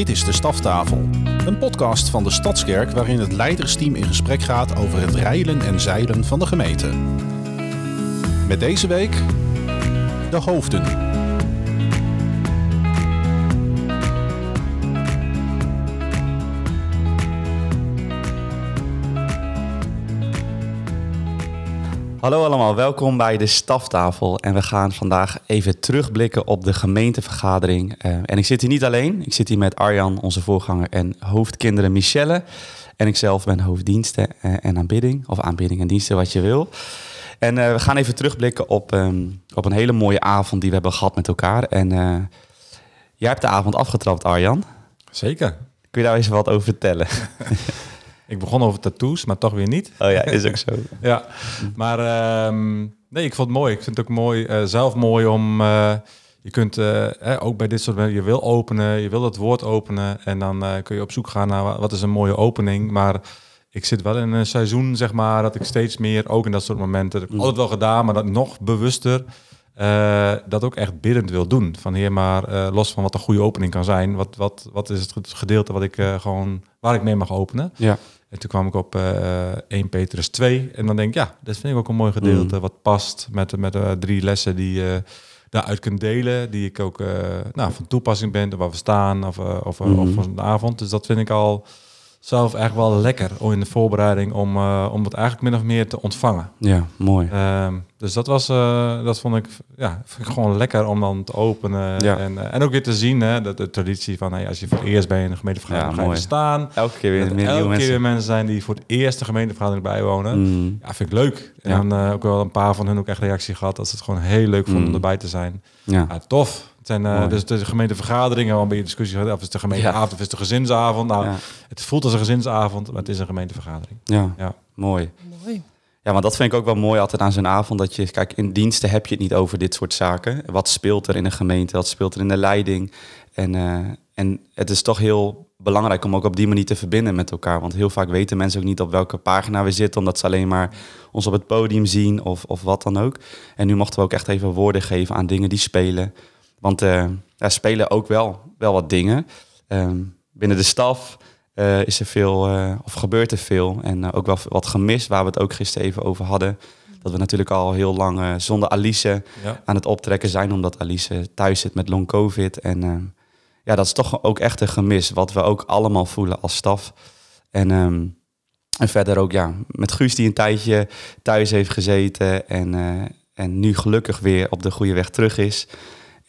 Dit is de Staftafel, een podcast van de Stadskerk waarin het leidersteam in gesprek gaat over het rijlen en zeilen van de gemeente. Met deze week de hoofden. Hallo allemaal, welkom bij de staftafel. En we gaan vandaag even terugblikken op de gemeentevergadering. Uh, en ik zit hier niet alleen, ik zit hier met Arjan, onze voorganger, en hoofdkinderen Michelle. En ik zelf ben hoofddiensten uh, en aanbidding, of aanbidding en diensten, wat je wil. En uh, we gaan even terugblikken op, um, op een hele mooie avond die we hebben gehad met elkaar. En jij hebt de avond afgetrapt, Arjan. Zeker. Kun je daar eens wat over vertellen? Ik begon over tattoos, maar toch weer niet. Oh ja, is ook zo. ja, maar uh, nee, ik vond het mooi. Ik vind het ook mooi, uh, zelf mooi om... Uh, je kunt uh, ook bij dit soort je wil openen, je wil het woord openen en dan kun je op zoek gaan naar wat is een mooie opening. Maar ik zit wel in een seizoen, zeg maar, dat ik steeds meer, ook in dat soort momenten, dat heb ik altijd wel gedaan, maar dat nog bewuster uh, dat ook echt biddend wil doen. Van heer, maar uh, los van wat een goede opening kan zijn, wat, wat, wat is het gedeelte wat ik uh, gewoon, waar ik mee mag openen? Ja. En toen kwam ik op 1 Petrus 2 en dan denk ik, ja, dat vind ik ook een mooi gedeelte, mm. wat past met, met drie lessen die je daaruit kunt delen, die ik ook nou, van toepassing ben, waar we staan of, of, mm. of van de avond. Dus dat vind ik al zelf eigenlijk wel lekker in de voorbereiding om, uh, om het eigenlijk min of meer te ontvangen. Ja, mooi. Uh, dus dat was, uh, dat vond ik, ja, vind ik gewoon lekker om dan te openen. Ja. En, uh, en ook weer te zien, hè, dat de traditie van hey, als je voor het eerst bij een gemeentevergadering ja, ga je staan. Elke keer weer, meer elke keer weer mensen zijn die voor het eerst de gemeentevergadering bijwonen. Mm. Ja, vind ik leuk. En dan ook wel een paar van hun ook echt reactie gehad dat ze het gewoon heel leuk vonden mm. om erbij te zijn. Ja. tof. Zijn uh, dus de gemeentevergaderingen, al een beetje discussie gehad. Of is de gemeenteavond ja. of is de gezinsavond? Nou, ja. het voelt als een gezinsavond, maar het is een gemeentevergadering. Ja, ja. mooi. Mooi. Ja, maar dat vind ik ook wel mooi altijd aan zo'n avond. Dat je, kijk, in diensten heb je het niet over dit soort zaken. Wat speelt er in een gemeente? Wat speelt er in de leiding? En, uh, en het is toch heel belangrijk om ook op die manier te verbinden met elkaar. Want heel vaak weten mensen ook niet op welke pagina we zitten, omdat ze alleen maar ons op het podium zien of, of wat dan ook. En nu mochten we ook echt even woorden geven aan dingen die spelen. Want uh, er spelen ook wel, wel wat dingen. Um, binnen de staf uh, is er veel, uh, of gebeurt er veel. En ook wel wat gemist, waar we het ook gisteren even over hadden. Dat we natuurlijk al heel lang zonder Alice ja. aan het optrekken zijn, omdat Alice thuis zit met long covid. En ehm, ja, dat is toch ook echt een gemis, wat we ook allemaal voelen als staf. En, um, en verder ook ja, met Guus die een tijdje thuis heeft gezeten en, en nu gelukkig weer op de goede weg terug is.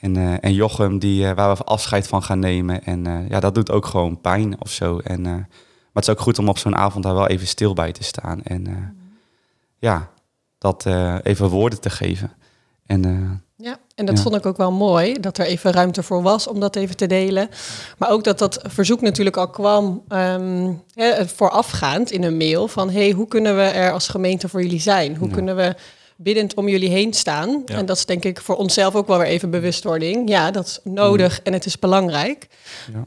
En, uh, en Jochem, die, uh, waar we afscheid van gaan nemen. En uh, ja, dat doet ook gewoon pijn of zo. En, maar het is ook goed om op zo'n avond daar wel even stil bij te staan. En ja, dat even woorden te geven. En, ja, en dat ja. vond ik ook wel mooi, dat er even ruimte voor was om dat even te delen. Maar ook dat dat verzoek natuurlijk al kwam um, hè, voorafgaand in een mail van... hey, hoe kunnen we er als gemeente voor jullie zijn? Hoe ja. kunnen we biddend om jullie heen staan. Ja. En dat is denk ik voor onszelf ook wel weer even bewustwording. Ja, dat is nodig mm. en het is belangrijk.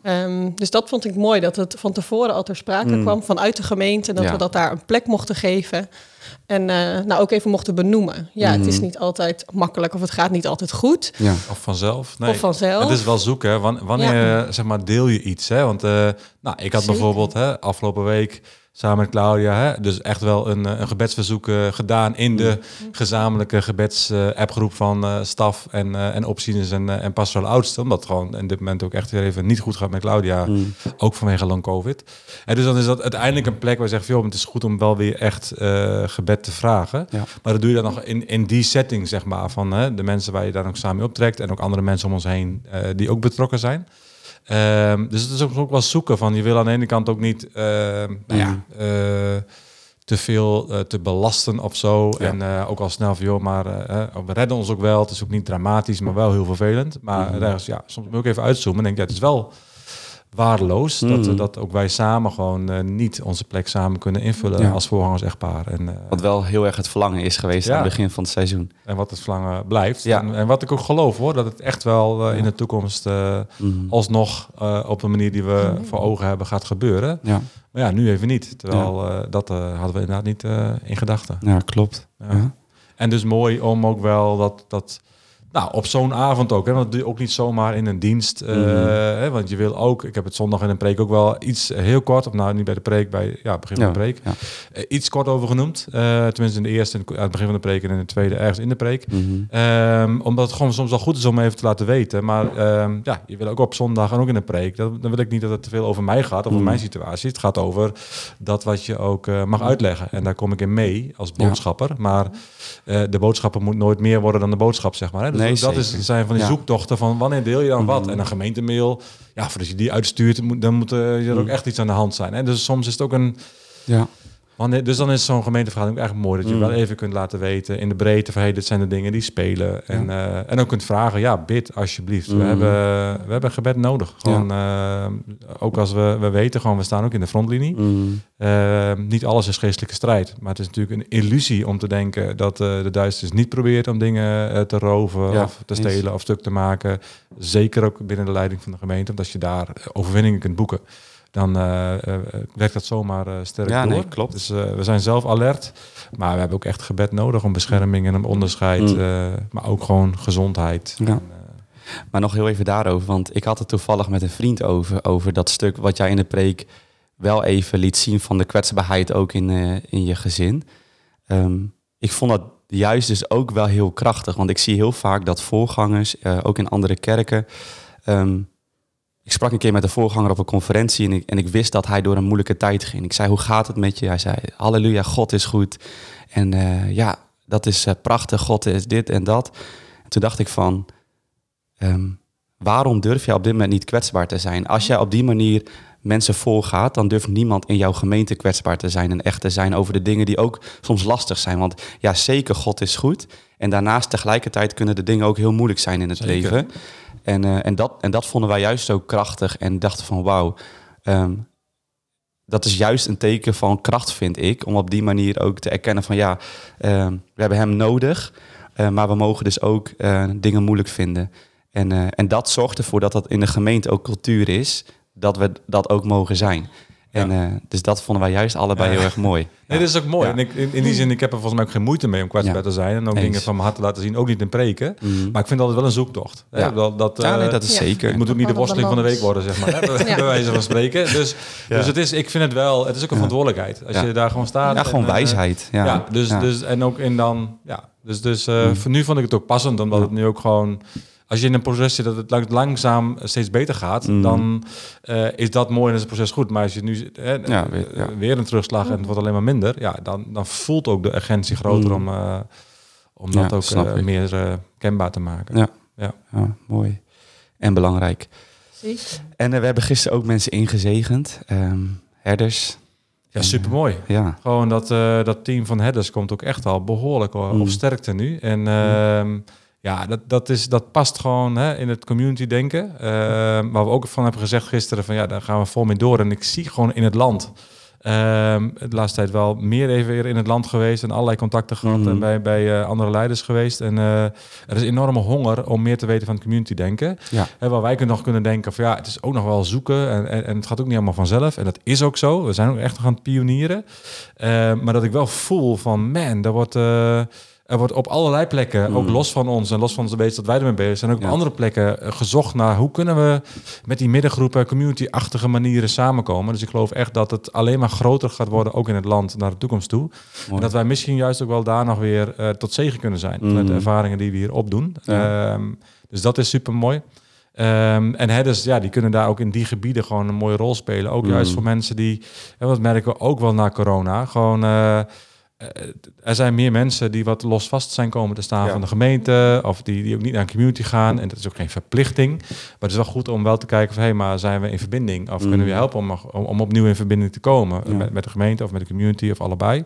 Ja. Um, dus dat vond ik mooi, dat het van tevoren al ter sprake mm. kwam vanuit de gemeente. En dat ja. we dat daar een plek mochten geven. En uh, nou ook even mochten benoemen. Ja, mm. het is niet altijd makkelijk of het gaat niet altijd goed. Ja. Of vanzelf. Nee. Of vanzelf. Het is wel zoeken. Wanneer zeg maar, deel je iets? Hè? Want uh, nou, ik had Zeker. bijvoorbeeld hè, afgelopen week samen met Claudia. Hè? Dus echt wel een, eh, een gebedsverzoek uh, gedaan in de mm. gezamenlijke gebeds-appgroep uh, van uh, staf en, en opzieners en, en pastoraal oudsten. Omdat gewoon in dit moment ook echt weer even niet goed gaat met Claudia. Mm. Ook vanwege lang COVID. En dus dan is dat uiteindelijk een plek waar je zegt, joh, het is goed om wel weer echt gebed te vragen. Ja. Maar dat doe je dan nog in, in die setting, zeg maar, van de mensen waar je daar ook samen optrekt. En ook andere mensen om ons heen die ook betrokken zijn. Um, dus het is ook, ook wel zoeken van je wil aan de ene kant ook niet uh, nou ja, uh, te veel uh, te belasten of zo. Ja. En uh, ook al snel van joh, maar we redden ons ook wel. Het is ook niet dramatisch, maar wel heel vervelend. Maar mm -hmm. ja, soms moet ik even uitzoomen en denk ja, het is wel waardeloos. Mm. Dat, dat ook wij samen gewoon uh, niet onze plek samen kunnen invullen ja. als voorgangers echtpaar. En, uh, wat wel heel erg het verlangen is geweest ja. aan het begin van het seizoen. En wat het verlangen blijft. Ja. En, en wat ik ook geloof hoor, dat het echt wel uh, in de toekomst mm. alsnog op een manier die we voor ogen hebben gaat gebeuren. Ja. Maar ja, nu even niet. Terwijl dat hadden we inderdaad niet in gedachten. Ja, klopt. En dus mooi om ook wel dat... dat Nou, op zo'n avond ook. Hè, want dat doe je ook niet zomaar in een dienst. eh, Mhm. hè, want je wil ook, ik heb het zondag in een preek ook wel iets eh, heel kort, of nou niet bij de preek, bij ja, begin van de preek, ja. eh, iets kort over genoemd. Tenminste in de eerste, aan het begin van de preek en in de tweede ergens in de preek. Mhm. Ehm, omdat het gewoon soms wel goed is om even te laten weten. Maar ehm, ja, je wil ook op zondag en ook in de preek. Dan, dan wil ik niet dat het te veel over mij gaat of over Mm. mijn situatie. Het gaat over dat wat je ook mag uitleggen. En daar kom ik in mee als boodschapper. Maar de boodschapper moet nooit meer worden dan de boodschap, zeg maar. Hè? Dus Nee, dat is, zijn van die Ja. zoektochten van wanneer deel je dan wat? Mhm. En een gemeentemail, ja, voordat je die uitstuurt, moet, dan moet eh, er ook Mhm. echt iets aan de hand zijn. Hè? Dus soms is het ook een... Ja. Dus dan is zo'n gemeentevergadering ook eigenlijk mooi dat je Mm. wel even kunt laten weten in de breedte van hey, dit zijn de dingen die spelen. En, eh, en ook kunt vragen, ja, bid alsjeblieft. We, Mm. hebben, we hebben gebed nodig. Gewoon, eh, ook als we, we weten, gewoon, we staan ook in de frontlinie. Mhm. Eh, niet alles is geestelijke strijd. Maar het is natuurlijk een illusie om te denken dat de duisternis niet probeert om dingen te roven Ja, of te eens. stelen of stuk te maken. Zeker ook binnen de leiding van de gemeente. Als je daar overwinningen kunt boeken, dan eh, eh, werkt dat zomaar eh, sterk Ja, door. nee, klopt. Dus we zijn zelf alert. Maar we hebben ook echt gebed nodig om bescherming en om onderscheid. Mm. maar ook gewoon gezondheid. Ja. En, Maar nog heel even daarover, want ik had het toevallig met een vriend over, over dat stuk wat jij in de preek wel even liet zien van de kwetsbaarheid ook in, in je gezin. Ehm, ik vond dat juist dus ook wel heel krachtig, want ik zie heel vaak dat voorgangers, ook in andere kerken, ehm, ik sprak een keer met een voorganger op een conferentie en ik, en ik wist dat hij door een moeilijke tijd ging. Ik zei, hoe gaat het met je? Hij zei, halleluja, God is goed. En eh, ja, dat is eh, prachtig, God is dit en dat. En toen dacht ik van, ehm, waarom durf jij op dit moment niet kwetsbaar te zijn? Als jij op die manier mensen voorgaat, dan durft niemand in jouw gemeente kwetsbaar te zijn en echt te zijn over de dingen die ook soms lastig zijn. Want ja, zeker, God is goed. En daarnaast tegelijkertijd kunnen de dingen ook heel moeilijk zijn in het Zeker. leven. En, eh, en, dat, en dat vonden wij juist ook krachtig en dachten van wauw, ehm, dat is juist een teken van kracht, vind ik, om op die manier ook te erkennen van ja, ehm, we hebben hem nodig, eh, maar we mogen dus ook eh, dingen moeilijk vinden. En, en dat zorgt ervoor dat dat in de gemeente ook cultuur is, dat we dat ook mogen zijn. En eh, dus dat vonden wij juist allebei Ja. heel erg mooi. Nee, dit is ook mooi. Ja. En ik, in, in die zin, ik heb er volgens mij ook geen moeite mee om kwetsbaar Ja. te zijn. En ook Eens. dingen van mijn hart te laten zien. Ook niet in preken. Mhm. Maar ik vind altijd wel een zoektocht. hè. Ja. Dat, dat, ja, nee, eh, dat is zeker. Het moet ook niet de worsteling van de week worden, zeg maar. Hè? Bij wijze van spreken. Dus, Ja. dus het is, ik vind het wel, het is ook een Ja. verantwoordelijkheid. Als Ja. je daar gewoon staat. Ja, gewoon eh, wijsheid. Ja, Ja, dus, Ja. dus en ook in dan, ja. Dus, dus eh, Mm. voor nu vond ik het ook passend, omdat Ja. het nu ook gewoon, als je in een proces zit dat het lang- langzaam steeds beter gaat, Mm. dan eh, is dat mooi en is het proces goed. Maar als je nu Ja, eh, weer- ja. weer een terugslag en het wordt alleen maar minder, ja, dan, dan voelt ook de urgentie groter Mm. om, eh, om Ja, dat ook eh, meer eh, kenbaar te maken. Ja. Ja. Ja, mooi. En belangrijk. Zeker. En eh, we hebben gisteren ook mensen ingezegend. Ehm, herders. Ja, supermooi. Ja. Gewoon dat, eh, dat team van headers komt ook echt al behoorlijk eh, Mm. op sterkte nu. En ehm, ja, dat, dat, is, dat past gewoon hè, in het community denken. Ehm waar we ook van hebben gezegd gisteren van ja, daar gaan we vol mee door. En ik zie gewoon in het land. ehm de laatste tijd wel meer even weer in het land geweest en allerlei contacten gehad Mhm. en bij, bij eh, andere leiders geweest. En eh, er is enorme honger om meer te weten van het community denken. Ja. Hè, waar wij kunnen nog kunnen denken van ja, het is ook nog wel zoeken en, en, en het gaat ook niet allemaal vanzelf. En dat is ook zo. We zijn ook echt nog aan het pionieren. Maar dat ik wel voel van man, daar wordt, er wordt op allerlei plekken, Mm. ook los van ons en los van de bezig dat wij ermee bezig zijn, ook Ja. op andere plekken eh, gezocht naar hoe kunnen we met die middengroepen, community-achtige manieren samenkomen. Dus ik geloof echt dat het alleen maar groter gaat worden, ook in het land, naar de toekomst toe. En dat wij misschien juist ook wel daar nog weer eh, tot zegen kunnen zijn. Vanuit de Mm. ervaringen die we hier opdoen. Ja. Ehm, dus dat is super mooi. Ehm, en headers, ja, die kunnen daar ook in die gebieden gewoon een mooie rol spelen. Ook Mm. juist voor mensen die, en dat merken we ook wel na corona, gewoon... eh, er zijn meer mensen die wat los vast zijn komen te staan Ja. van de gemeente, of die, die ook niet naar een community gaan. En dat is ook geen verplichting. Maar het is wel goed om wel te kijken van, hé, maar zijn we in verbinding? Of Mm. kunnen we je helpen om, om, om opnieuw in verbinding te komen? Ja. Met, met de gemeente of met de community of allebei.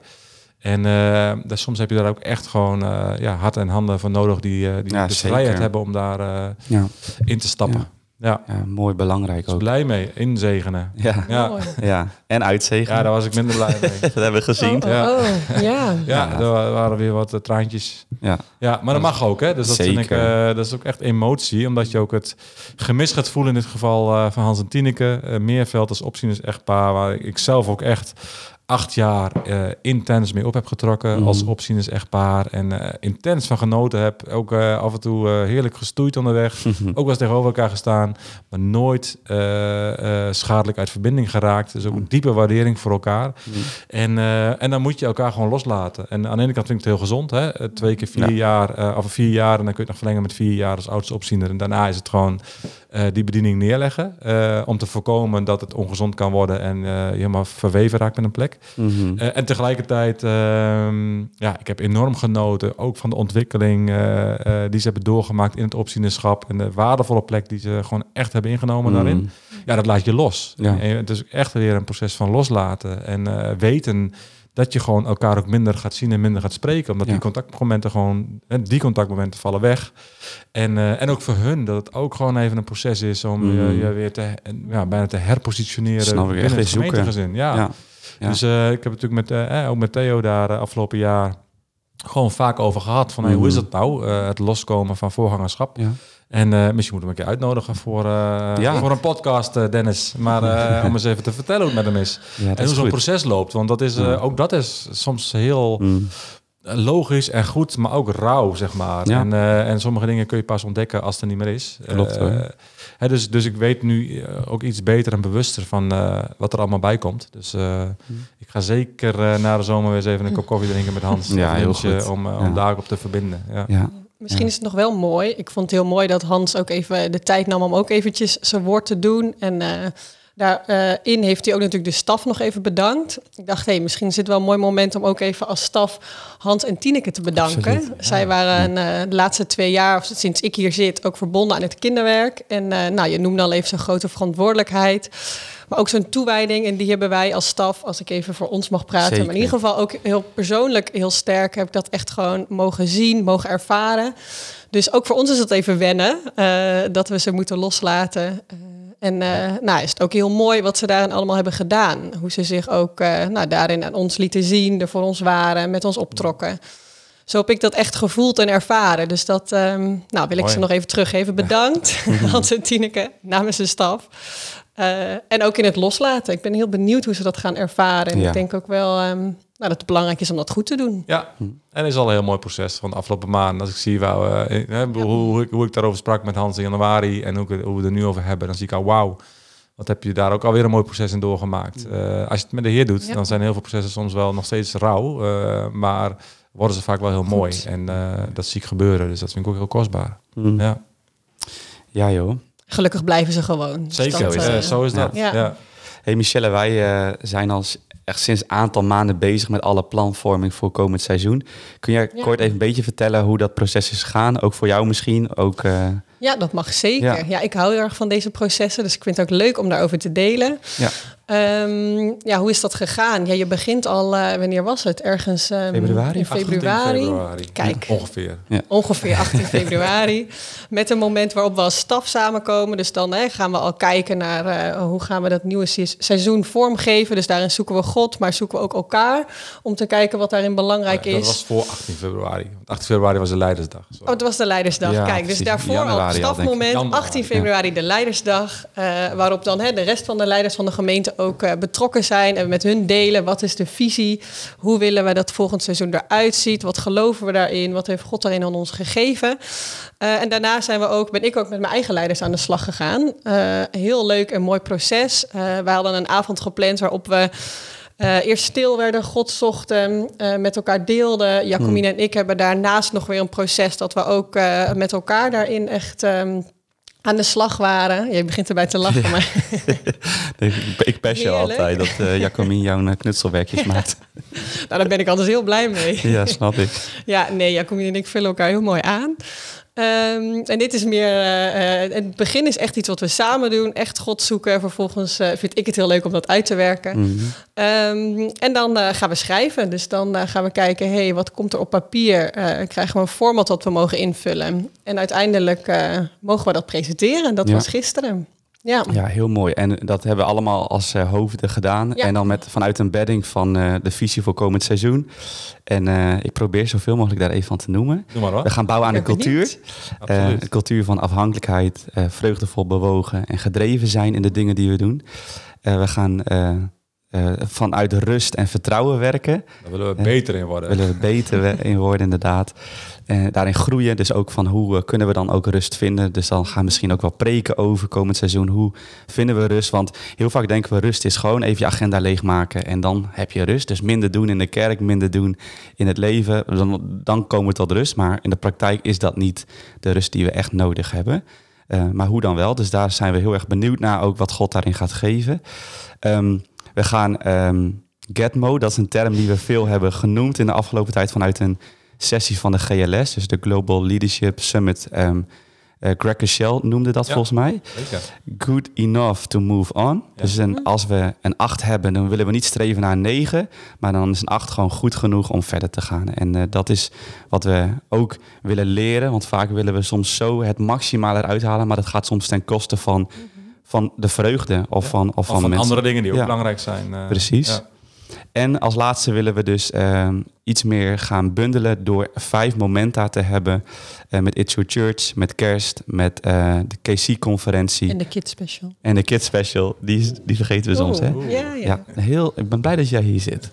En eh, dus soms heb je daar ook echt gewoon eh, ja, hart en handen van nodig die, eh, die Ja, de vrijheid hebben om daar eh, Ja. in te stappen. Ja. Ja, mooi belangrijk dus ook. blij mee, inzegenen. Ja. Ja. Mooi. ja, en uitzegen. ja, daar was ik minder blij mee. dat hebben we gezien. Oh, Ja. oh, oh, ja. Ja, Ja. er wa- waren weer wat eh, traantjes. Ja. Ja, maar dat mag ook, hè? Dus dat vind ik, Zeker. eh, dat is ook echt emotie, omdat je ook het gemis gaat voelen in dit geval eh, van Hans en Tineke. eh Meerveld als opzieners echtpaar, waar ik zelf ook echt acht jaar uh, intens mee op heb getrokken als opzieners echtpaar. En uh, intens van genoten heb. Ook uh, af en toe heerlijk gestoeid onderweg. ook wel eens tegenover elkaar gestaan. Maar nooit schadelijk uit verbinding geraakt. Dus ook een diepe waardering voor elkaar. En, en dan moet je elkaar gewoon loslaten. En aan de ene kant vind ik het heel gezond. Hè? Twee keer vier jaar, of vier jaar. En dan kun je het nog verlengen met vier jaar als oudste opziener. En daarna is het gewoon die bediening neerleggen. om te voorkomen dat het ongezond kan worden. En je helemaal verweven raakt met een plek. Mhm. Eh, en tegelijkertijd, uh, ja, ik heb enorm genoten, ook van de ontwikkeling die ze hebben doorgemaakt in het opzienerschap en de waardevolle plek die ze gewoon echt hebben ingenomen mhm. daarin. Ja, dat laat je los. Ja. En het is echt weer een proces van loslaten en weten dat je gewoon elkaar ook minder gaat zien en minder gaat spreken. Omdat die contactmomenten gewoon, die contactmomenten vallen weg. En, en ook voor hun, dat het ook gewoon even een proces is om mm. je, je, weer te, ja, bijna te herpositioneren Snap binnen het gemeentegezin. Ja. ja. Dus uh, ik heb natuurlijk met, uh, ook met Theo daar afgelopen jaar gewoon vaak over gehad. Van hey, hoe is het nou, het loskomen van voorgangerschap? Ja. En uh, misschien moeten we een keer uitnodigen voor, uh, ja. voor een podcast, uh, Dennis. Maar om eens even te vertellen hoe het met hem is. Ja, en hoe zo'n proces loopt. Want dat is, ook dat is soms heel mm. logisch en goed, maar ook rauw, zeg maar. En, en sommige dingen kun je pas ontdekken als het er niet meer is. Klopt, Hè, dus, dus ik weet nu eh, ook iets beter en bewuster van wat er allemaal bij komt. Dus uh, ik ga zeker na de zomer weer eens even een kop koffie drinken met Hans. Ja, heel goed. Om, om daar ook op te verbinden. Ja. Ja. Misschien is het nog wel mooi. Ik vond het heel mooi dat Hans ook even de tijd nam om ook eventjes zijn woord te doen. En Daarin heeft hij ook natuurlijk de staf nog even bedankt. Ik dacht, hé, hey, misschien is het wel een mooi moment om ook even als staf Hans en Tineke te bedanken. Zij waren uh, de laatste twee jaar, of sinds ik hier zit, ook verbonden aan het kinderwerk. En nou, je noemde al even zo'n grote verantwoordelijkheid. Maar ook zo'n toewijding. En die hebben wij als staf, als ik even voor ons mag praten. Maar in ieder geval ook heel persoonlijk heel sterk heb ik dat echt gewoon mogen zien, mogen ervaren. Dus ook voor ons is het even wennen uh, dat we ze moeten loslaten. En uh, nou, is het ook heel mooi wat ze daarin allemaal hebben gedaan. Hoe ze zich ook nou, daarin aan ons lieten zien, er voor ons waren, met ons optrokken. Zo heb ik dat echt gevoeld en ervaren. Dus dat um, nou, wil ik ze nog even teruggeven. Bedankt, Hans en Tineke, namens de staf. Uh, en ook in het loslaten. Ik ben heel benieuwd hoe ze dat gaan ervaren. En ja. ik denk ook wel um, nou, dat het belangrijk is om dat goed te doen. Ja, en het is al een heel mooi proces van de afgelopen maanden. Als ik zie waar, uh, ja. hoe, hoe, ik, hoe ik daarover sprak met Hans in januari en hoe, hoe we er nu over hebben, dan zie ik al wauw. Wat heb je daar ook alweer een mooi proces in doorgemaakt. Uh, als je het met de Heer doet, dan zijn heel veel processen soms wel nog steeds rauw. Uh, maar worden ze vaak wel heel mooi. En dat zie ik gebeuren. Dus dat vind ik ook heel kostbaar. Mm. Ja. ja, joh. Gelukkig blijven ze gewoon. Zeker, dus dat, zo is dat. Ja. ja. Hey Michelle, wij zijn als echt sinds een aantal maanden bezig met alle planvorming voor komend seizoen. Kun jij kort even een beetje vertellen hoe dat proces is gegaan? Ook voor jou misschien? Ook, uh... Ja, dat mag zeker. Ja. ik hou heel erg van deze processen, dus ik vind het ook leuk om daarover te delen. Ja. Um, ja, hoe is dat gegaan? Ja, je begint al, uh, wanneer was het? Ergens um, februari? in februari. februari. Kijk. ongeveer. Ja. Ongeveer 18 februari. Met een moment waarop we als staf samenkomen. Dus dan hè, gaan we al kijken naar uh, hoe gaan we dat nieuwe seizoen vormgeven. Dus daarin zoeken we God, maar zoeken we ook elkaar. Om te kijken wat daarin belangrijk is. Dat was voor 18 februari. 18 februari was de Leidersdag. Sorry. Oh, het was de Leidersdag. Ja, Kijk, dus daarvoor januari, stafmoment. 18 februari de Leidersdag. Uh, waarop dan hè, de rest van de leiders van de gemeente ook uh, betrokken zijn en met hun delen. Wat is de visie? Hoe willen we dat volgend seizoen eruit ziet? Wat geloven we daarin? Wat heeft God daarin aan ons gegeven? Uh, en daarna zijn we ook, ben ik ook met mijn eigen leiders aan de slag gegaan. Uh, heel leuk en mooi proces. we hadden een avond gepland waarop we uh, eerst stil werden, God zochten, uh, met elkaar deelden. Jacomine hmm. en ik hebben daarnaast nog weer een proces dat we ook uh, met elkaar daarin echt um, aan de slag waren. Je begint erbij te lachen, maar... ik pest je altijd dat Jacomien jouw knutselwerkjes maakt. nou, daar ben ik altijd heel blij mee. ja, snap ik. ja, nee, Jacomien en ik vullen elkaar heel mooi aan. Um, en dit is meer, uh, het begin is echt iets wat we samen doen, echt God zoeken. Vervolgens uh, vind ik het heel leuk om dat uit te werken. Mm -hmm. um, en dan gaan we schrijven. Dus dan gaan we kijken, hey, wat komt er op papier? krijgen we een format dat we mogen invullen? En uiteindelijk mogen we dat presenteren. Dat ja. was gisteren. Ja. ja, heel mooi. En dat hebben we allemaal als uh, hoofden gedaan. En dan met, vanuit een bedding van uh, de visie voor komend seizoen. En uh, ik probeer zoveel mogelijk daar even van te noemen. Doe maar hoor. We gaan bouwen aan een cultuur. een cultuur van afhankelijkheid, vreugdevol bewogen en gedreven zijn in de dingen die we doen. we gaan uh, vanuit rust en vertrouwen werken. Daar willen we beter in worden. willen we beter in worden, inderdaad. En eh, daarin groeien. Dus ook van hoe kunnen we dan ook rust vinden. Dus dan gaan we misschien ook wel preken over komend seizoen. Hoe vinden we rust? Want heel vaak denken we rust is gewoon even je agenda leegmaken. En dan heb je rust. Dus minder doen in de kerk, minder doen in het leven. Dan, dan komen we tot rust. Maar in de praktijk is dat niet de rust die we echt nodig hebben. Uh, maar hoe dan wel? Dus daar zijn we heel erg benieuwd naar ook wat God daarin gaat geven. Um, we gaan um, Getmo, dat is een term die we veel hebben genoemd in de afgelopen tijd vanuit een sessie van de GLS, dus de Global Leadership Summit. Um, uh, Greg Shell noemde dat volgens mij. Zeker. Good enough to move on. Dus een, als we een 8 hebben, dan willen we niet streven naar een 9. Maar dan is een 8 gewoon goed genoeg om verder te gaan. En uh, dat is wat we ook willen leren. Want vaak willen we soms zo het maximale eruit halen. Maar dat gaat soms ten koste van, mm -hmm. Van de vreugde. Of van, of, of van, van mensen. andere dingen die ook belangrijk zijn. Uh, Precies. En als laatste willen we dus uh, iets meer gaan bundelen door vijf momenta te hebben uh, met It's Your Church, met kerst, met uh, de KC-conferentie. En de Kids Special. En de Kids Special, die, die vergeten we oh, soms. Hè? Ja, ja. ja heel, ik ben blij dat jij hier zit.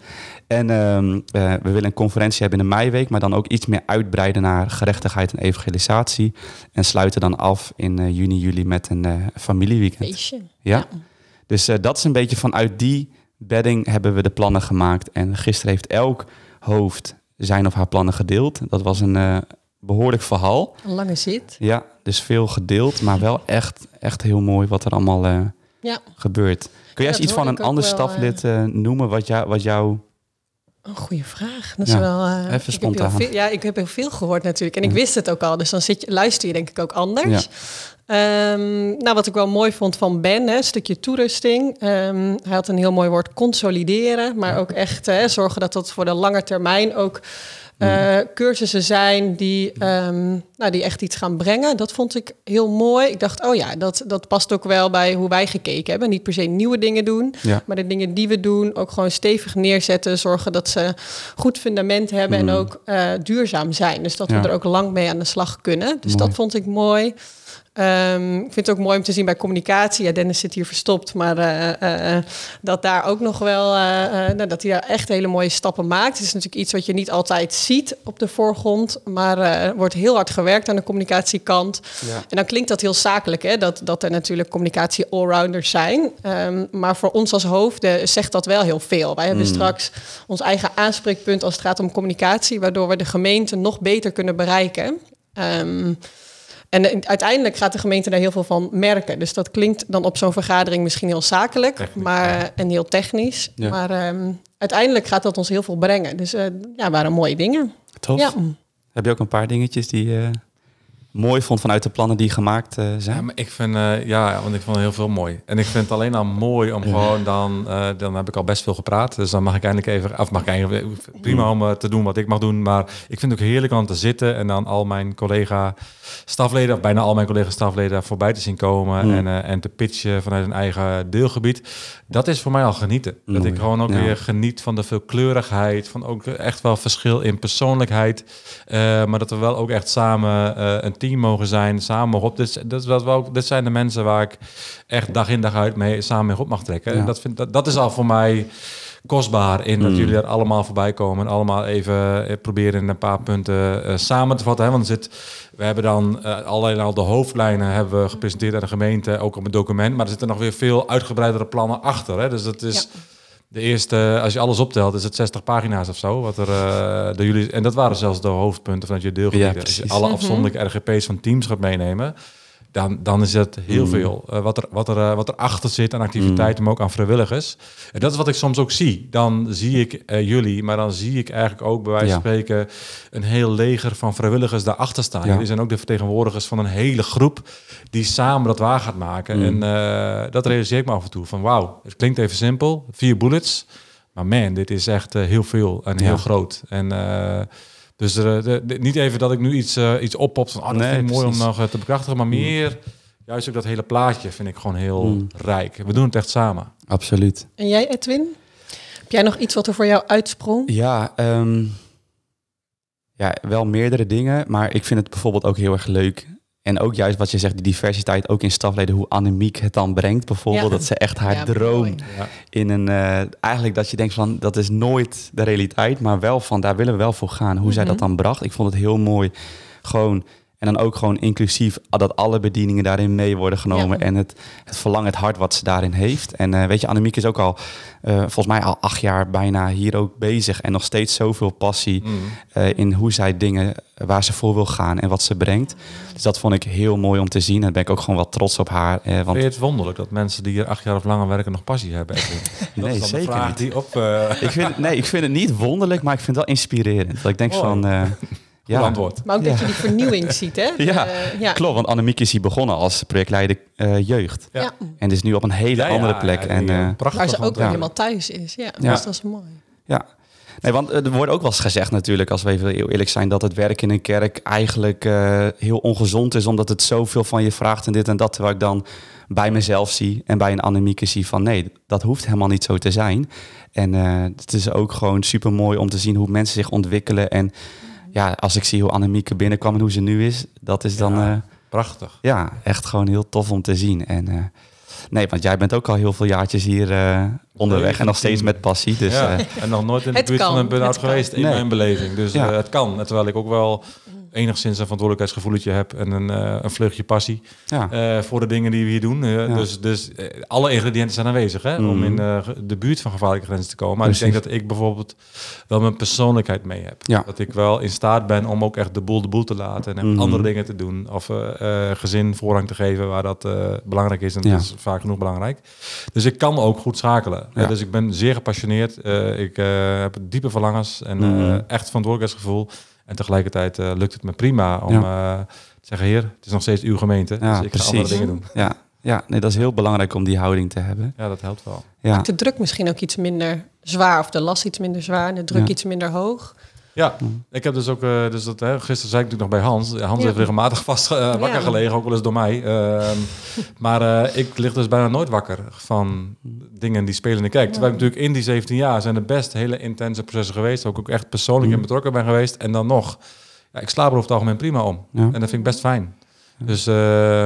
En um, we willen een conferentie hebben in de meiweek, maar dan ook iets meer uitbreiden naar gerechtigheid en evangelisatie. En sluiten dan af in juni, juli met een familieweekend. Feestje. Ja. ja. Dus dat is een beetje vanuit die bedding hebben we de plannen gemaakt. En gisteren heeft elk hoofd zijn of haar plannen gedeeld. Dat was een uh, behoorlijk verhaal. Een lange zit. Ja, dus veel gedeeld, maar wel echt, echt heel mooi wat er allemaal uh, ja. gebeurt. Kun jij eens iets van een ander wel, staflid uh, noemen wat, jou, wat jou... Een goede vraag. Dat is ja, wel, uh, even spontaan. Veel, ja, ik heb heel veel gehoord natuurlijk. En ik wist het ook al. Dus dan zit je, luister je denk ik ook anders. Ja. Um, nou, wat ik wel mooi vond van Ben, hè, een stukje toerusting. Um, hij had een heel mooi woord consolideren, maar ook echt hè, zorgen dat dat voor de lange termijn ook uh, cursussen zijn die, um, nou, die echt iets gaan brengen. Dat vond ik heel mooi. Ik dacht, oh ja, dat, dat past ook wel bij hoe wij gekeken hebben. Niet per se nieuwe dingen doen, ja. maar de dingen die we doen ook gewoon stevig neerzetten. Zorgen dat ze goed fundament hebben mm. en ook uh, duurzaam zijn. Dus dat ja. we er ook lang mee aan de slag kunnen. Dus mooi. dat vond ik mooi. Um, ik vind het ook mooi om te zien bij communicatie. Ja, Dennis zit hier verstopt, maar uh, uh, dat daar ook nog wel, nou, dat hij daar echt hele mooie stappen maakt. Het is natuurlijk iets wat je niet altijd ziet op de voorgrond, maar er wordt heel hard gewerkt aan de communicatiekant. Ja. En dan klinkt dat heel zakelijk, hè, dat, dat er natuurlijk communicatie allrounders zijn. Um, maar voor ons als hoofden zegt dat wel heel veel. Wij hebben Mm. straks ons eigen aanspreekpunt als het gaat om communicatie, waardoor we de gemeente nog beter kunnen bereiken. Um, en uiteindelijk gaat de gemeente daar heel veel van merken. Dus dat klinkt dan op zo'n vergadering misschien heel zakelijk Technisch, maar, ja. en heel technisch. Ja. Maar um, uiteindelijk gaat dat ons heel veel brengen. Dus uh, ja, waren mooie dingen. Tof. Ja. Heb je ook een paar dingetjes die je mooi vond vanuit de plannen die gemaakt uh, zijn? Ja, maar ik vind, uh, ja, want ik vond heel veel mooi. En ik vind het alleen al mooi om gewoon dan, uh, dan heb ik al best veel gepraat. Dus dan mag ik eindelijk even, of mag ik eigenlijk, prima om te doen wat ik mag doen. Maar ik vind het ook heerlijk om te zitten en dan al mijn collega stafleden, of bijna al mijn collega stafleden voorbij te zien komen. Mm. En, en te pitchen vanuit een eigen deelgebied. Dat is voor mij al genieten. Dat ik gewoon ook Ja. weer geniet van de veelkleurigheid, van ook echt wel verschil in persoonlijkheid. Maar dat we wel ook echt samen een team mogen zijn, samen mogen op. Dit, dat is wat we ook, dit zijn de mensen waar ik echt dag in dag uit mee samen mee op mag trekken. Ja. En dat, vind, dat, dat is al voor mij kostbaar in dat Mm. jullie er allemaal voorbij komen en allemaal even eh, proberen in een paar punten uh, samen te vatten. Hè? Want zit, we hebben dan uh, alleen al de hoofdlijnen hebben we gepresenteerd aan de gemeente, ook op een document, maar er zitten nog weer veel uitgebreidere plannen achter. Hè? Dus dat is Ja. De eerste, als je alles optelt, is het 60 pagina's of zo. Wat er uh, door jullie, en dat waren zelfs de hoofdpunten vanuit je deelgebied. Ja, als je alle Mhm. afzonderlijke RGP's van teams gaat meenemen, dan, dan is het heel Mm. veel. Uh, wat, er, wat, er, uh, wat er achter zit aan activiteiten, maar ook aan vrijwilligers. En dat is wat ik soms ook zie. Dan zie ik uh, jullie, maar dan zie ik eigenlijk ook bij wijze van Ja. spreken een heel leger van vrijwilligers daarachter staan. Ja. Jullie zijn ook de vertegenwoordigers van een hele groep die samen dat waar gaat maken. Mm. En uh, dat realiseer ik me af en toe. Van wauw, het klinkt even simpel. Vier bullets. Maar man, dit is echt heel veel en Ja. heel groot. En dus er, de, de, niet even dat ik nu iets, uh, iets oppop van, oh, dat Nee, vind ik mooi om nog uh, te bekrachtigen, maar meer, juist ook dat hele plaatje vind ik gewoon heel Mm. rijk. We doen het echt samen. Absoluut. En jij, Edwin? Heb jij nog iets wat er voor jou uitsprong? Ja, um, ja, wel meerdere dingen. Maar ik vind het bijvoorbeeld ook heel erg leuk en ook juist wat je zegt, die diversiteit ook in stafleden, hoe Annemiek het dan brengt. Bijvoorbeeld Ja. dat ze echt haar Ja, droom. Ja. in een... eh, eigenlijk dat je denkt van, dat is nooit de realiteit. Maar wel van, daar willen we wel voor gaan. Hoe zij Mhm. dat dan bracht. Ik vond het heel mooi. Gewoon... En dan ook gewoon inclusief dat alle bedieningen daarin mee worden genomen. Ja. En het, het verlangen, het hart wat ze daarin heeft. En eh, weet je, Annemiek is ook al, eh, volgens mij al acht jaar bijna hier ook bezig. En nog steeds zoveel passie Mm. eh, in hoe zij dingen, waar ze voor wil gaan en wat ze brengt. Dus dat vond ik heel mooi om te zien. En daar ben ik ook gewoon wat trots op haar. eh, want Vind je het wonderlijk dat mensen die hier acht jaar of langer werken nog passie hebben? Edwin? Dat Nee, is dan zeker de vraag niet. die op... eh ik vind, nee, ik vind het niet wonderlijk, maar ik vind het wel inspirerend. Dat ik denk Mooi. van... ja. antwoord. Maar ook dat je die vernieuwing ziet, hè? Ja, ja. Klopt, want Annemiek is hier begonnen als projectleider eh, jeugd. Ja. En is nu op een hele andere plek. ja, en, eh, eh, prachtig Waar ze ook helemaal thuis is. Ja, Ja. dus dat is mooi. Ja. Nee, want er wordt ook wel eens gezegd natuurlijk, als we even heel eerlijk zijn, dat het werk in een kerk eigenlijk eh, heel ongezond is, omdat het zoveel van je vraagt en dit en dat. Terwijl ik dan bij mezelf zie en bij een Annemieke zie van nee, dat hoeft helemaal niet zo te zijn. En eh, het is ook gewoon super mooi om te zien hoe mensen zich ontwikkelen. En ja, als ik zie hoe Annemieke binnenkwam en hoe ze nu is, dat is dan Ja. eh, Prachtig. ja, echt gewoon heel tof om te zien. En eh, nee, want jij bent ook al heel veel jaartjes hier eh, onderweg en nog steeds met passie. Dus ja. en nog nooit in de Het buurt van een burn-out geweest in Nee. mijn beleving. Dus Ja. het kan. Terwijl ik ook wel enigszins een verantwoordelijkheidsgevoeletje heb en een, eh, een vleugje passie ja. eh, voor de dingen die we hier doen. Eh, Ja. Dus, dus alle ingrediënten zijn aanwezig hè, om Mhm. in de buurt van gevaarlijke grenzen te komen. Maar ik denk dat ik bijvoorbeeld wel mijn persoonlijkheid mee heb. Ja. Dat ik wel in staat ben om ook echt de boel de boel te laten en Mhm. andere dingen te doen. Of gezin voorrang te geven waar dat belangrijk is. En dat is vaak genoeg belangrijk. Dus ik kan ook goed schakelen. Dus ik ben zeer gepassioneerd. Ik heb diepe verlangens en Mhm. echt verantwoordelijkheidsgevoel. En tegelijkertijd eh, lukt het me prima om eh, te zeggen, heer, het is nog steeds uw gemeente. Ja, dus ik ga andere precies. dingen doen. Ja, ja nee, dat is heel belangrijk om die houding te hebben. Ja, dat helpt wel. Ja, De druk misschien ook iets minder zwaar. Of de last iets minder zwaar. En de druk Ja. iets minder hoog. Ja, ik heb dus ook, eh, dus dat, hè, gisteren zei ik natuurlijk nog bij Hans. Hans Ja. heeft regelmatig vast eh, wakker Ja. gelegen, ook wel eens door mij. Ehm, maar eh, ik lig dus bijna nooit wakker van dingen die spelen in de kerk. Terwijl ik natuurlijk in die 17 jaar zijn er best hele intense processen geweest. Waar ik ook echt persoonlijk in betrokken ben geweest. En dan nog, ja, ik slaap er over het algemeen prima om. En dat vind ik best fijn. Dus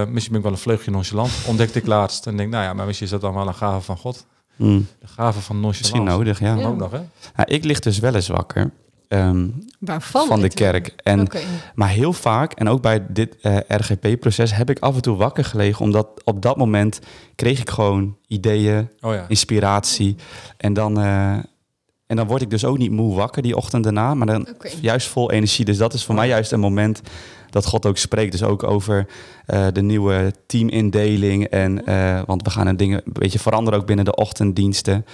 misschien ben ik wel een vleugje nonchalant. Ontdekte ik laatst. En denk, nou ja, maar misschien is dat dan wel een gave van God. Mm, De gave van nonchalance. misschien nodig, ja. Ook nog, hè? Ik lig dus wel eens wakker ehm, van de kerk. En. Maar heel vaak, en ook bij dit eh, RGP-proces, heb ik af en toe wakker gelegen. Omdat op dat moment kreeg ik gewoon ideeën, Oh ja. inspiratie. En dan, eh, en dan word ik dus ook niet moe wakker die ochtend daarna. Maar dan juist vol energie. Dus dat is voor mij juist een moment dat God ook spreekt. Dus ook over eh, de nieuwe teamindeling. En, eh, want we gaan een dingen een beetje veranderen ook binnen de ochtenddiensten.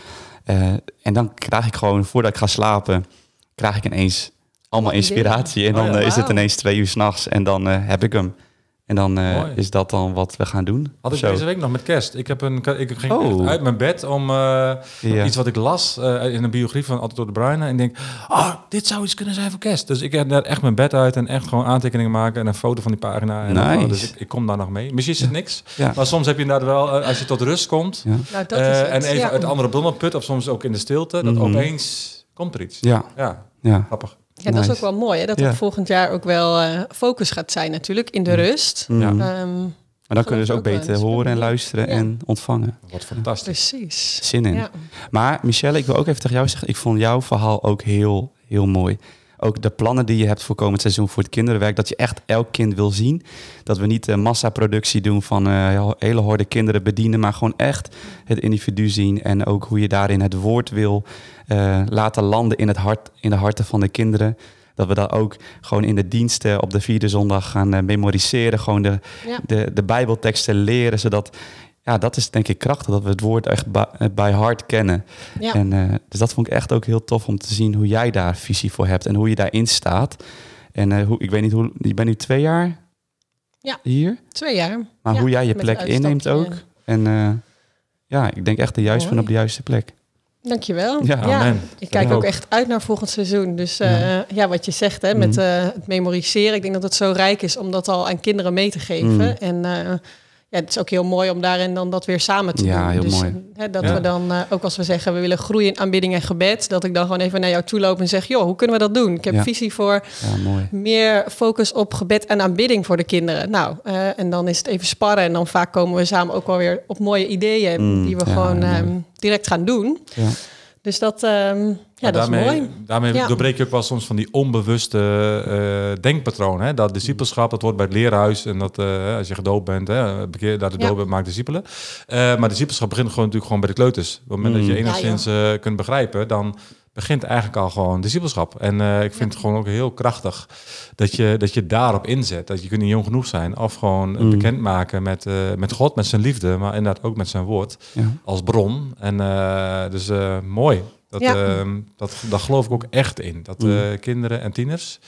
Eh, en dan krijg ik gewoon, voordat ik ga slapen, krijg ik ineens allemaal inspiratie. En Oh dan ja, eh, is het ineens twee uur s'nachts en dan eh, heb ik hem. En dan eh, is dat dan wat we gaan doen. Had ik Zo. deze week nog met kerst. Ik, heb een, ik ging Oh. echt uit mijn bed om eh, Ja. iets wat ik las eh, in een biografie van Otto de Bruyne. En ik denk, ah, dit zou iets kunnen zijn voor kerst. Dus ik heb daar echt mijn bed uit en echt gewoon aantekeningen maken en een foto van die pagina. En Nice. dan- dus ik, ik kom daar nog mee. Misschien is het niks. Ja. Maar soms heb je inderdaad wel, als je tot rust komt Ja. Nou, dat is het. en even ja. het andere bronnen put, of soms ook in de stilte, dat Mhm. opeens komt er iets. Ja, Ja, ja. grappig. Ja, dat is ook wel mooi. Hè? Dat Ja. er volgend jaar ook wel eh, focus gaat zijn natuurlijk in de rust. Mm. Ja. Maar Ehm, dan kunnen we dus ook beter horen en luisteren Ja. en ontvangen. Wat fantastisch. precies. Zin in. Ja. Maar Michelle, ik wil ook even tegen jou zeggen, ik vond jouw verhaal ook heel, heel mooi. Ook de plannen die je hebt voor komend seizoen voor het kinderenwerk, dat je echt elk kind wil zien. Dat we niet de massaproductie doen van eh hele horde kinderen bedienen, maar gewoon echt het individu zien. En ook hoe je daarin het woord wil eh, laten landen in, het hart, in de harten van de kinderen. Dat we dat ook gewoon in de diensten op de vierde zondag gaan eh, memoriseren. Gewoon de, Ja. de, de Bijbelteksten leren, zodat... Ja, dat is denk ik krachtig, dat we het woord echt bij, bij hart kennen. Ja. En, eh, dus dat vond ik echt ook heel tof om te zien hoe jij daar visie voor hebt en hoe je daarin staat. En eh, hoe, ik weet niet hoe, je bent nu twee jaar Ja. hier, Twee jaar. maar Ja, hoe jij je plek inneemt ook. En eh, ja, ik denk echt de juiste van op de juiste plek. Dankjewel. Ja, amen. Ik kijk Ja. ook echt uit naar volgend seizoen. Dus eh, ja. wat je zegt hè, met Mhm. eh, het memoriseren. Ik denk dat het zo rijk is om dat al aan kinderen mee te geven. Mhm. En eh, ja, het is ook heel mooi om daarin dan dat weer samen te Ja, doen. heel dus, mooi. Hè, dat Ja. we dan, eh, ook als we zeggen, we willen groeien in aanbidding en gebed, dat ik dan gewoon even naar jou toe loop en zeg, joh, hoe kunnen we dat doen? Ik heb Ja. visie voor Ja, meer focus op gebed en aanbidding voor de kinderen. Nou, eh, en dan is het even sparren en dan vaak komen we samen ook wel weer op mooie ideeën Mm, die we ja, gewoon ehm, direct gaan doen. Ja. Dus dat, ehm, ja, Maar dat daarmee, is mooi. Daarmee Ja. doorbreek je ook wel soms van die onbewuste eh denkpatronen. Hè? Dat discipelschap, dat hoort bij het leerhuis. En dat eh, als je gedoopt bent, hè, bekeer, dat de Ja. bent, maakt discipelen. Eh, maar discipelschap begint gewoon natuurlijk gewoon bij de kleuters. Op het moment dat je Mm. enigszins kunt begrijpen, dan begint eigenlijk al gewoon discipelschap. En eh, ik vind het gewoon ook heel krachtig dat je, dat je daarop inzet. Dat je kunt niet jong genoeg zijn of gewoon Mm. bekendmaken met, eh, met God, met zijn liefde, maar inderdaad ook met zijn woord Ja. als bron. En eh, dus eh, mooi. Dat, Ja. ehm, dat, daar geloof ik ook echt in. Dat eh, Mm. kinderen en tieners,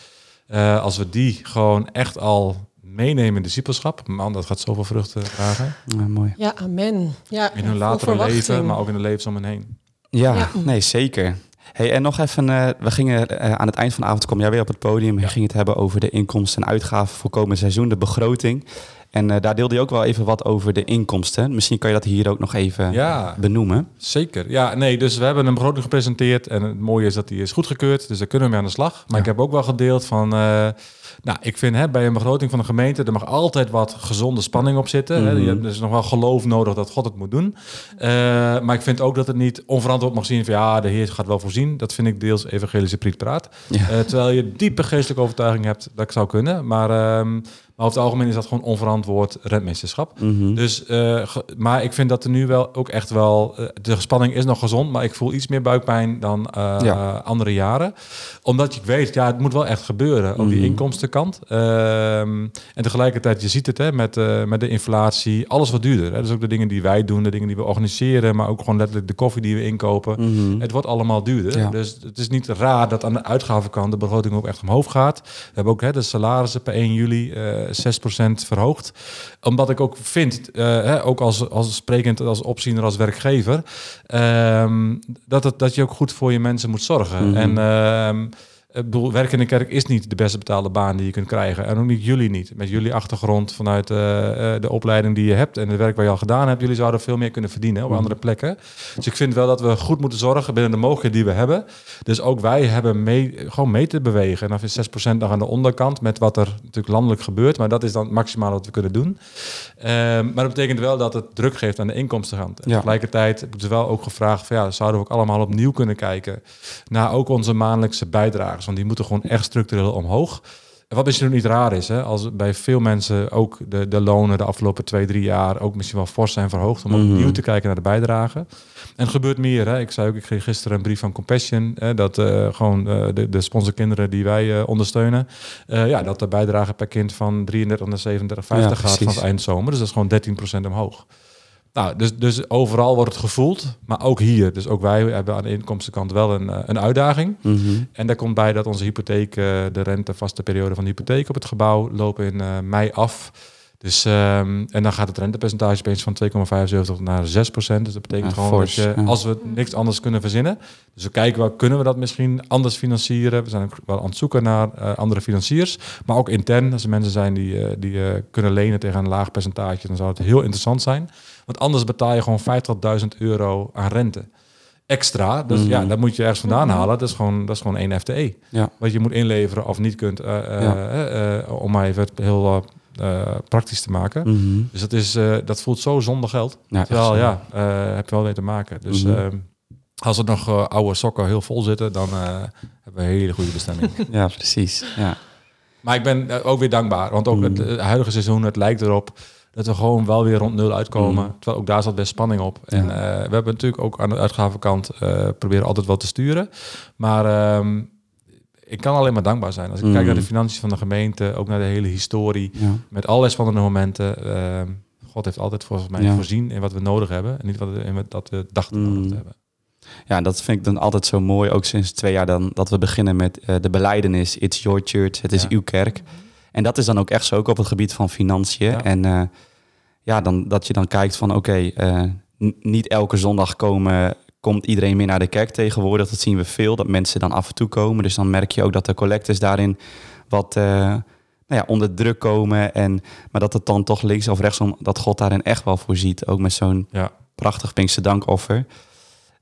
eh, als we die gewoon echt al meenemen in discipelschap, man, dat gaat zoveel vruchten dragen. Ja, mooi. Ja, amen. Ja, In hun latere leven, maar ook in de levens om hen heen. Ja, Ja. nee, zeker. Hey, en nog even, eh, we gingen eh, aan het eind van de avond, kom jij weer op het podium. en Ja. Je ging het hebben over de inkomsten en uitgaven voor komend seizoen, de begroting. En eh, daar deelde je ook wel even wat over de inkomsten. Misschien kan je dat hier ook nog even Ja, benoemen. zeker. Ja, nee, dus we hebben een begroting gepresenteerd en het mooie is dat die is goedgekeurd, dus daar kunnen we mee aan de slag. Maar Ja. ik heb ook wel gedeeld van, eh, nou, ik vind hè, bij een begroting van een gemeente, er mag altijd wat gezonde spanning op zitten. hè. Mhm. Je hebt dus nog wel geloof nodig dat God het moet doen. Eh, maar ik vind ook dat het niet onverantwoord mag zien van, ja, de Heer gaat wel voorzien. Dat vind ik deels evangelische prietpraat. Ja. Terwijl je diepe geestelijke overtuiging hebt dat ik zou kunnen. Maar, ehm, maar over het algemeen is dat gewoon onverantwoord rentmeesterschap. Mhm. Dus, eh, maar ik vind dat er nu wel ook echt wel... eh, de spanning is nog gezond, maar ik voel iets meer buikpijn dan eh, Ja. andere jaren. Omdat ik weet, ja, het moet wel echt gebeuren op die Mhm. inkomstenkant. Ehm, en tegelijkertijd, je ziet het hè, met, met de inflatie, alles wat duurder. Hè. Dus ook de dingen die wij doen, de dingen die we organiseren, maar ook gewoon letterlijk de koffie die we inkopen. Mhm. Het wordt allemaal duurder. Ja. Dus het is niet raar dat aan de uitgavenkant de begroting ook echt omhoog gaat. We hebben ook hè, de salarissen per 1 juli 6% verhoogd. Omdat ik ook vind, eh, hè, ook als, als sprekend, als opziener, als werkgever, ehm, dat, het, dat je ook goed voor je mensen moet zorgen. En ehm, ik bedoel, werken in de kerk is niet de beste betaalde baan die je kunt krijgen. En ook niet jullie niet. Met jullie achtergrond vanuit eh, eh, de opleiding die je hebt en het werk waar je al gedaan hebt. Jullie zouden veel meer kunnen verdienen op Mhm. andere plekken. Dus ik vind wel dat we goed moeten zorgen binnen de mogelijkheden die we hebben. Dus ook wij hebben mee, gewoon mee te bewegen. En dan is 6% nog aan de onderkant met wat er natuurlijk landelijk gebeurt. Maar dat is dan het maximaal wat we kunnen doen. Ehm, maar dat betekent wel dat het druk geeft aan de inkomstenkant. En Ja. tegelijkertijd heb ik dus wel ook gevraagd... Van, ja, zouden we ook allemaal opnieuw kunnen kijken... naar ook onze maandelijkse bijdragers. Want die moeten gewoon echt structureel omhoog. En wat misschien ook niet raar is, hè, als bij veel mensen ook de, de lonen de afgelopen twee, drie jaar ook misschien wel fors zijn verhoogd, om Mhm. opnieuw te kijken naar de bijdrage. En het gebeurt meer. Hè. Ik zei ook, ik kreeg gisteren een brief van Compassion, hè, dat eh, gewoon eh, de, de sponsorkinderen die wij eh, ondersteunen, ja, dat de bijdrage per kind van 33 naar 37,50 Ja, gaat precies. vanaf eindzomer. Dus dat is gewoon 13% omhoog. Nou, dus, dus overal wordt het gevoeld, maar ook hier. Dus ook wij hebben aan de inkomstenkant wel een, eh, een uitdaging. Mhm. En daar komt bij dat onze hypotheek, eh, de rentevaste periode van de hypotheek op het gebouw, lopen in eh, mei af. Dus, ehm, en dan gaat het rentepercentage opeens van 2,75 naar 6 procent. Dus dat betekent Ja, gewoon fors, dat je, ja. als we niks anders kunnen verzinnen. Dus we kijken, wel, kunnen we dat misschien anders financieren? We zijn ook wel aan het zoeken naar andere financiers. Maar ook intern, als er mensen zijn die, die kunnen lenen tegen een laag percentage, dan zou het heel interessant zijn. Want anders betaal je gewoon 50.000 euro aan rente. Extra, dus ja, dat moet je ergens vandaan Mhm. halen. Dat is gewoon, dat is gewoon één FTE Ja. wat je moet inleveren of niet kunt, eh, eh, Ja. eh, om maar even het heel praktisch te maken. Mhm. Dus dat, is, eh, dat voelt zo zonder geld. Ja, Terwijl, ja, eh heb je wel mee te maken. Dus Mhm. ehm, als er nog oude sokken heel vol zitten, dan eh, hebben we een hele goede bestemming. Ja, precies. Ja. maar ik ben ook weer dankbaar, want ook Mhm. het, huidige seizoen, het lijkt erop dat we gewoon wel weer rond nul uitkomen. Mhm. Terwijl ook daar zat best spanning op. En eh, we hebben natuurlijk ook aan de uitgavenkant eh, proberen altijd wat te sturen. Maar ehm, ik kan alleen maar dankbaar zijn. Als ik kijk naar de financiën van de gemeente, ook naar de hele historie, Ja. met allerlei spannende momenten. ehm, God heeft altijd volgens mij Ja. voorzien in wat we nodig hebben. En niet wat we, in dat we dachten nodig te hebben. Ja, dat vind ik dan altijd zo mooi. Ook sinds twee jaar dan dat we beginnen met eh, de beleidenis. It's your church. Het is uw kerk. En dat is dan ook echt zo ook op het gebied van financiën. En ja, dan, dat je dan kijkt van oké, eh, niet elke zondag komen, komt iedereen meer naar de kerk tegenwoordig. Dat zien we veel, dat mensen dan af en toe komen. Dus dan merk je ook dat de collectors daarin wat, eh, nou ja, onder druk komen. En, maar dat het dan toch links of rechtsom, dat God daarin echt wel voorziet. Ook met zo'n Ja. prachtig Pinkse dankoffer.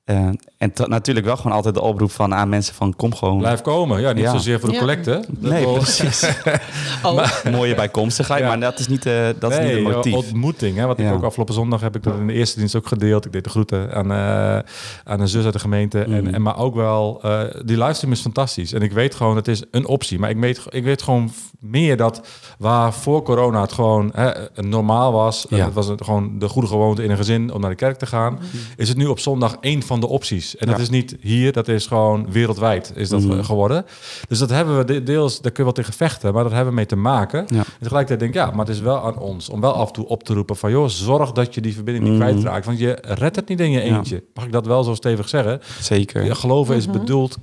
Eh, en natuurlijk wel gewoon altijd de oproep van aan mensen van kom gewoon. Blijf komen. Ja, niet Ja. zozeer voor de collecte. Nee, wel- precies. Oh, Mooie bijkomstigheid, Ja. maar dat is niet, eh, dat is niet het motief. ontmoeting. Hè? Wat Ja. ik ook afgelopen zondag heb ik dat in de eerste dienst ook gedeeld. Ik deed de groeten aan, eh, aan een zus uit de gemeente. En, Mhm. en, maar ook wel, eh, die livestream is fantastisch. En ik weet gewoon, het is een optie. Maar ik weet, ik weet gewoon meer dat waar voor corona het gewoon hè, normaal was. Ja. Het was het gewoon de goede gewoonte in een gezin om naar de kerk te gaan. Is het nu op zondag één van de opties. En dat Ja. is niet hier, dat is gewoon wereldwijd is dat Mhm. geworden. Dus dat hebben we de- deels, daar kun je wel tegen vechten. Maar dat hebben we mee te maken. Ja. En tegelijkertijd denk ik, ja, maar het is wel aan ons om wel af en toe op te roepen van, joh, zorg dat je die verbinding niet Mhm. kwijtraakt. Want je redt het niet in je Ja. eentje. Mag ik dat wel zo stevig zeggen? Zeker. Geloven is bedoeld,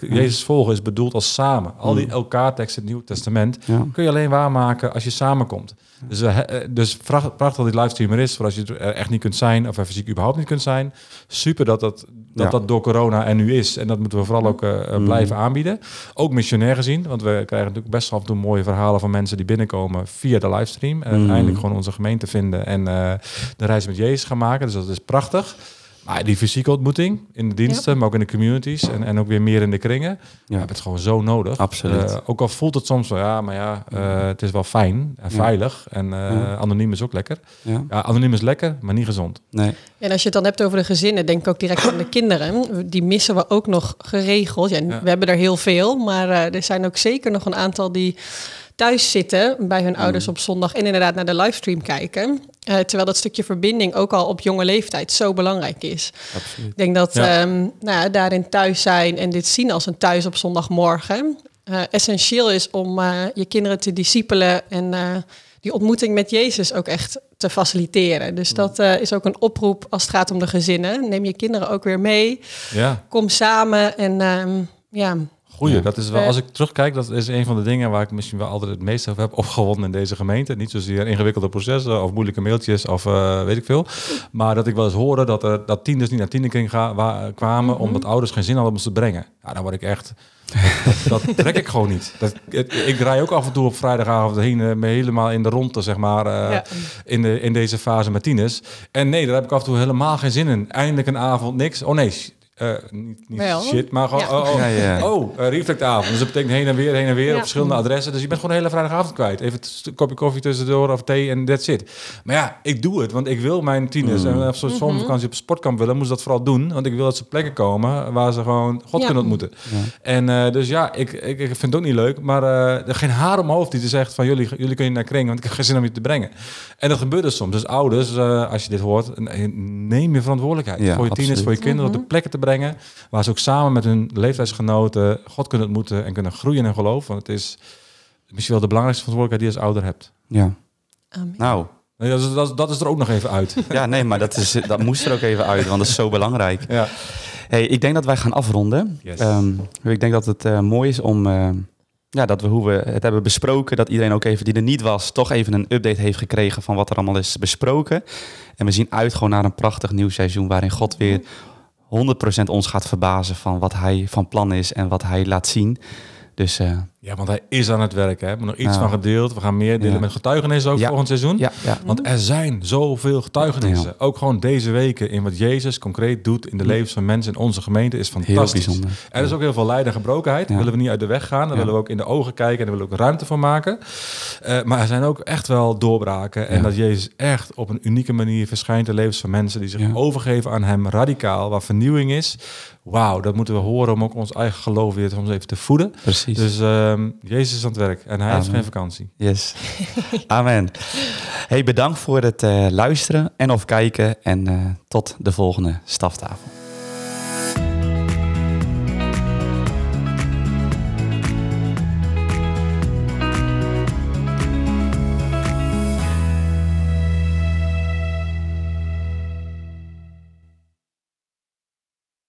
eh, Jezus volgen is bedoeld als samen. Al die elkaar teksten in het Nieuwe Testament Ja. kun je alleen waarmaken als je samenkomt. Dus, eh, dus vraag, prachtig dat die livestream er is, voor als je er echt niet kunt zijn of er fysiek überhaupt niet kunt zijn. Super dat dat, dat, Ja. dat door corona er nu is. En dat moeten we vooral ook eh, Mm. blijven aanbieden. Ook missionair gezien, want we krijgen natuurlijk best wel af en toe mooie verhalen van mensen die binnenkomen via de livestream. En Mm. uiteindelijk gewoon onze gemeente vinden en de reis met Jezus gaan maken. Dus dat is prachtig. Maar die fysieke ontmoeting in de diensten, maar ook in de communities en, en ook weer meer in de kringen, Ja. we hebben het gewoon zo nodig. Absoluut. Eh, ook al voelt het soms wel, ja, maar ja, eh, het is wel fijn en Ja. veilig. En eh, Ja. anoniem is ook lekker. Ja. Ja, anoniem is lekker, maar niet gezond. Nee. En als je het dan hebt over de gezinnen, denk ik ook direct aan de kinderen. Die missen we ook nog geregeld. Ja, Ja. We hebben er heel veel, maar eh, er zijn ook zeker nog een aantal die thuis zitten bij hun ouders op zondag en inderdaad naar de livestream kijken. Eh, terwijl dat stukje verbinding ook al op jonge leeftijd zo belangrijk is. Absoluut. Ik denk dat Ja. ehm, nou, ja, daarin thuis zijn en dit zien als een thuis op zondagmorgen eh, essentieel is om eh, je kinderen te discipelen en die ontmoeting met Jezus ook echt te faciliteren. Dus dat eh, is ook een oproep als het gaat om de gezinnen. Neem je kinderen ook weer mee, Ja, kom samen en ehm, ja, goeie. Ja. Dat is wel, Eh. als ik terugkijk, dat is een van de dingen waar ik misschien wel altijd het meest over heb opgewonden in deze gemeente. Niet zozeer ingewikkelde processen of moeilijke mailtjes of eh, weet ik veel. Maar dat ik wel eens hoorde dat, er, dat tieners niet naar tienerkring ga, wa- kwamen omdat ouders geen zin hadden om ze te brengen. Ja, dan word ik echt... dat, dat trek ik gewoon niet. Dat, ik, ik draai ook af en toe op vrijdagavond heen, eh, me helemaal in de ronde, zeg maar, eh, Ja. in, de, in deze fase met tieners. En nee, daar heb ik af en toe helemaal geen zin in. Eindelijk een avond, niks. Oh nee, eh, niet, niet Wel. shit, maar gewoon... Ja. Oh, oh, Ja, ja. oh eh, reflectavond. Dus dat betekent heen en weer, heen en weer Ja. op verschillende adressen. Dus je bent gewoon de hele vrijdagavond kwijt. Even een kopje koffie tussendoor of thee en that's it. Maar ja, ik doe het, want ik wil mijn tieners... en als ze Mhm. zomervakantie op sportkamp willen, moest dat vooral doen. Want ik wil dat ze plekken komen waar ze gewoon God Ja. kunnen ontmoeten. En eh, dus ja, ik, ik, ik vind het ook niet leuk. Maar eh, er geen haar om mijn hoofd die te zegt van... jullie, jullie kunnen naar kring, want ik heb geen zin om je te brengen. En dat gebeurt dus soms. Dus ouders, eh, als je dit hoort, neem je verantwoordelijkheid. Ja, voor je tieners, voor je kinderen, op de plekken te brengen... waar ze ook samen met hun leeftijdsgenoten God kunnen ontmoeten... en kunnen groeien in geloof. Want het is misschien wel de belangrijkste verantwoordelijkheid die je als ouder hebt. Ja. amen. Nou, dat, is, dat, is- dat is er ook nog even uit. ja, nee, maar dat, is, dat moest er ook even uit, want dat is zo belangrijk. ja. Hey, ik denk dat wij gaan afronden. Yes. Ehm, ik denk dat het eh, mooi is om, eh, ja, dat we hoe we het hebben besproken, dat iedereen ook even die er niet was, toch even een update heeft gekregen van wat er allemaal is besproken. En we zien uit gewoon naar een prachtig nieuw seizoen waarin God weer 100% ons gaat verbazen van wat hij van plan is en wat hij laat zien. Dus eh, ja, want hij is aan het werk. Hè. We hebben nog iets Nou. van gedeeld. We gaan meer delen Ja. met getuigenissen ook Ja. volgend seizoen. Want er zijn zoveel getuigenissen. Ook gewoon deze weken in wat Jezus concreet doet in de levens van mensen in onze gemeente is fantastisch. Er is ook heel veel lijden en gebrokenheid. Daar willen we niet uit de weg gaan. Daar willen we ook in de ogen kijken en daar willen we ook ruimte voor maken. Eh, maar er zijn ook echt wel doorbraken. En dat Jezus echt op een unieke manier verschijnt in de levens van mensen die zich overgeven aan hem radicaal, waar vernieuwing is. Wauw, dat moeten we horen om ook ons eigen geloof weer soms even te voeden. Precies. Dus ehm, Jezus is aan het werk en hij heeft geen vakantie. Yes. Amen. Hey, bedankt voor het eh, luisteren en of kijken. En eh, tot de volgende staftafel.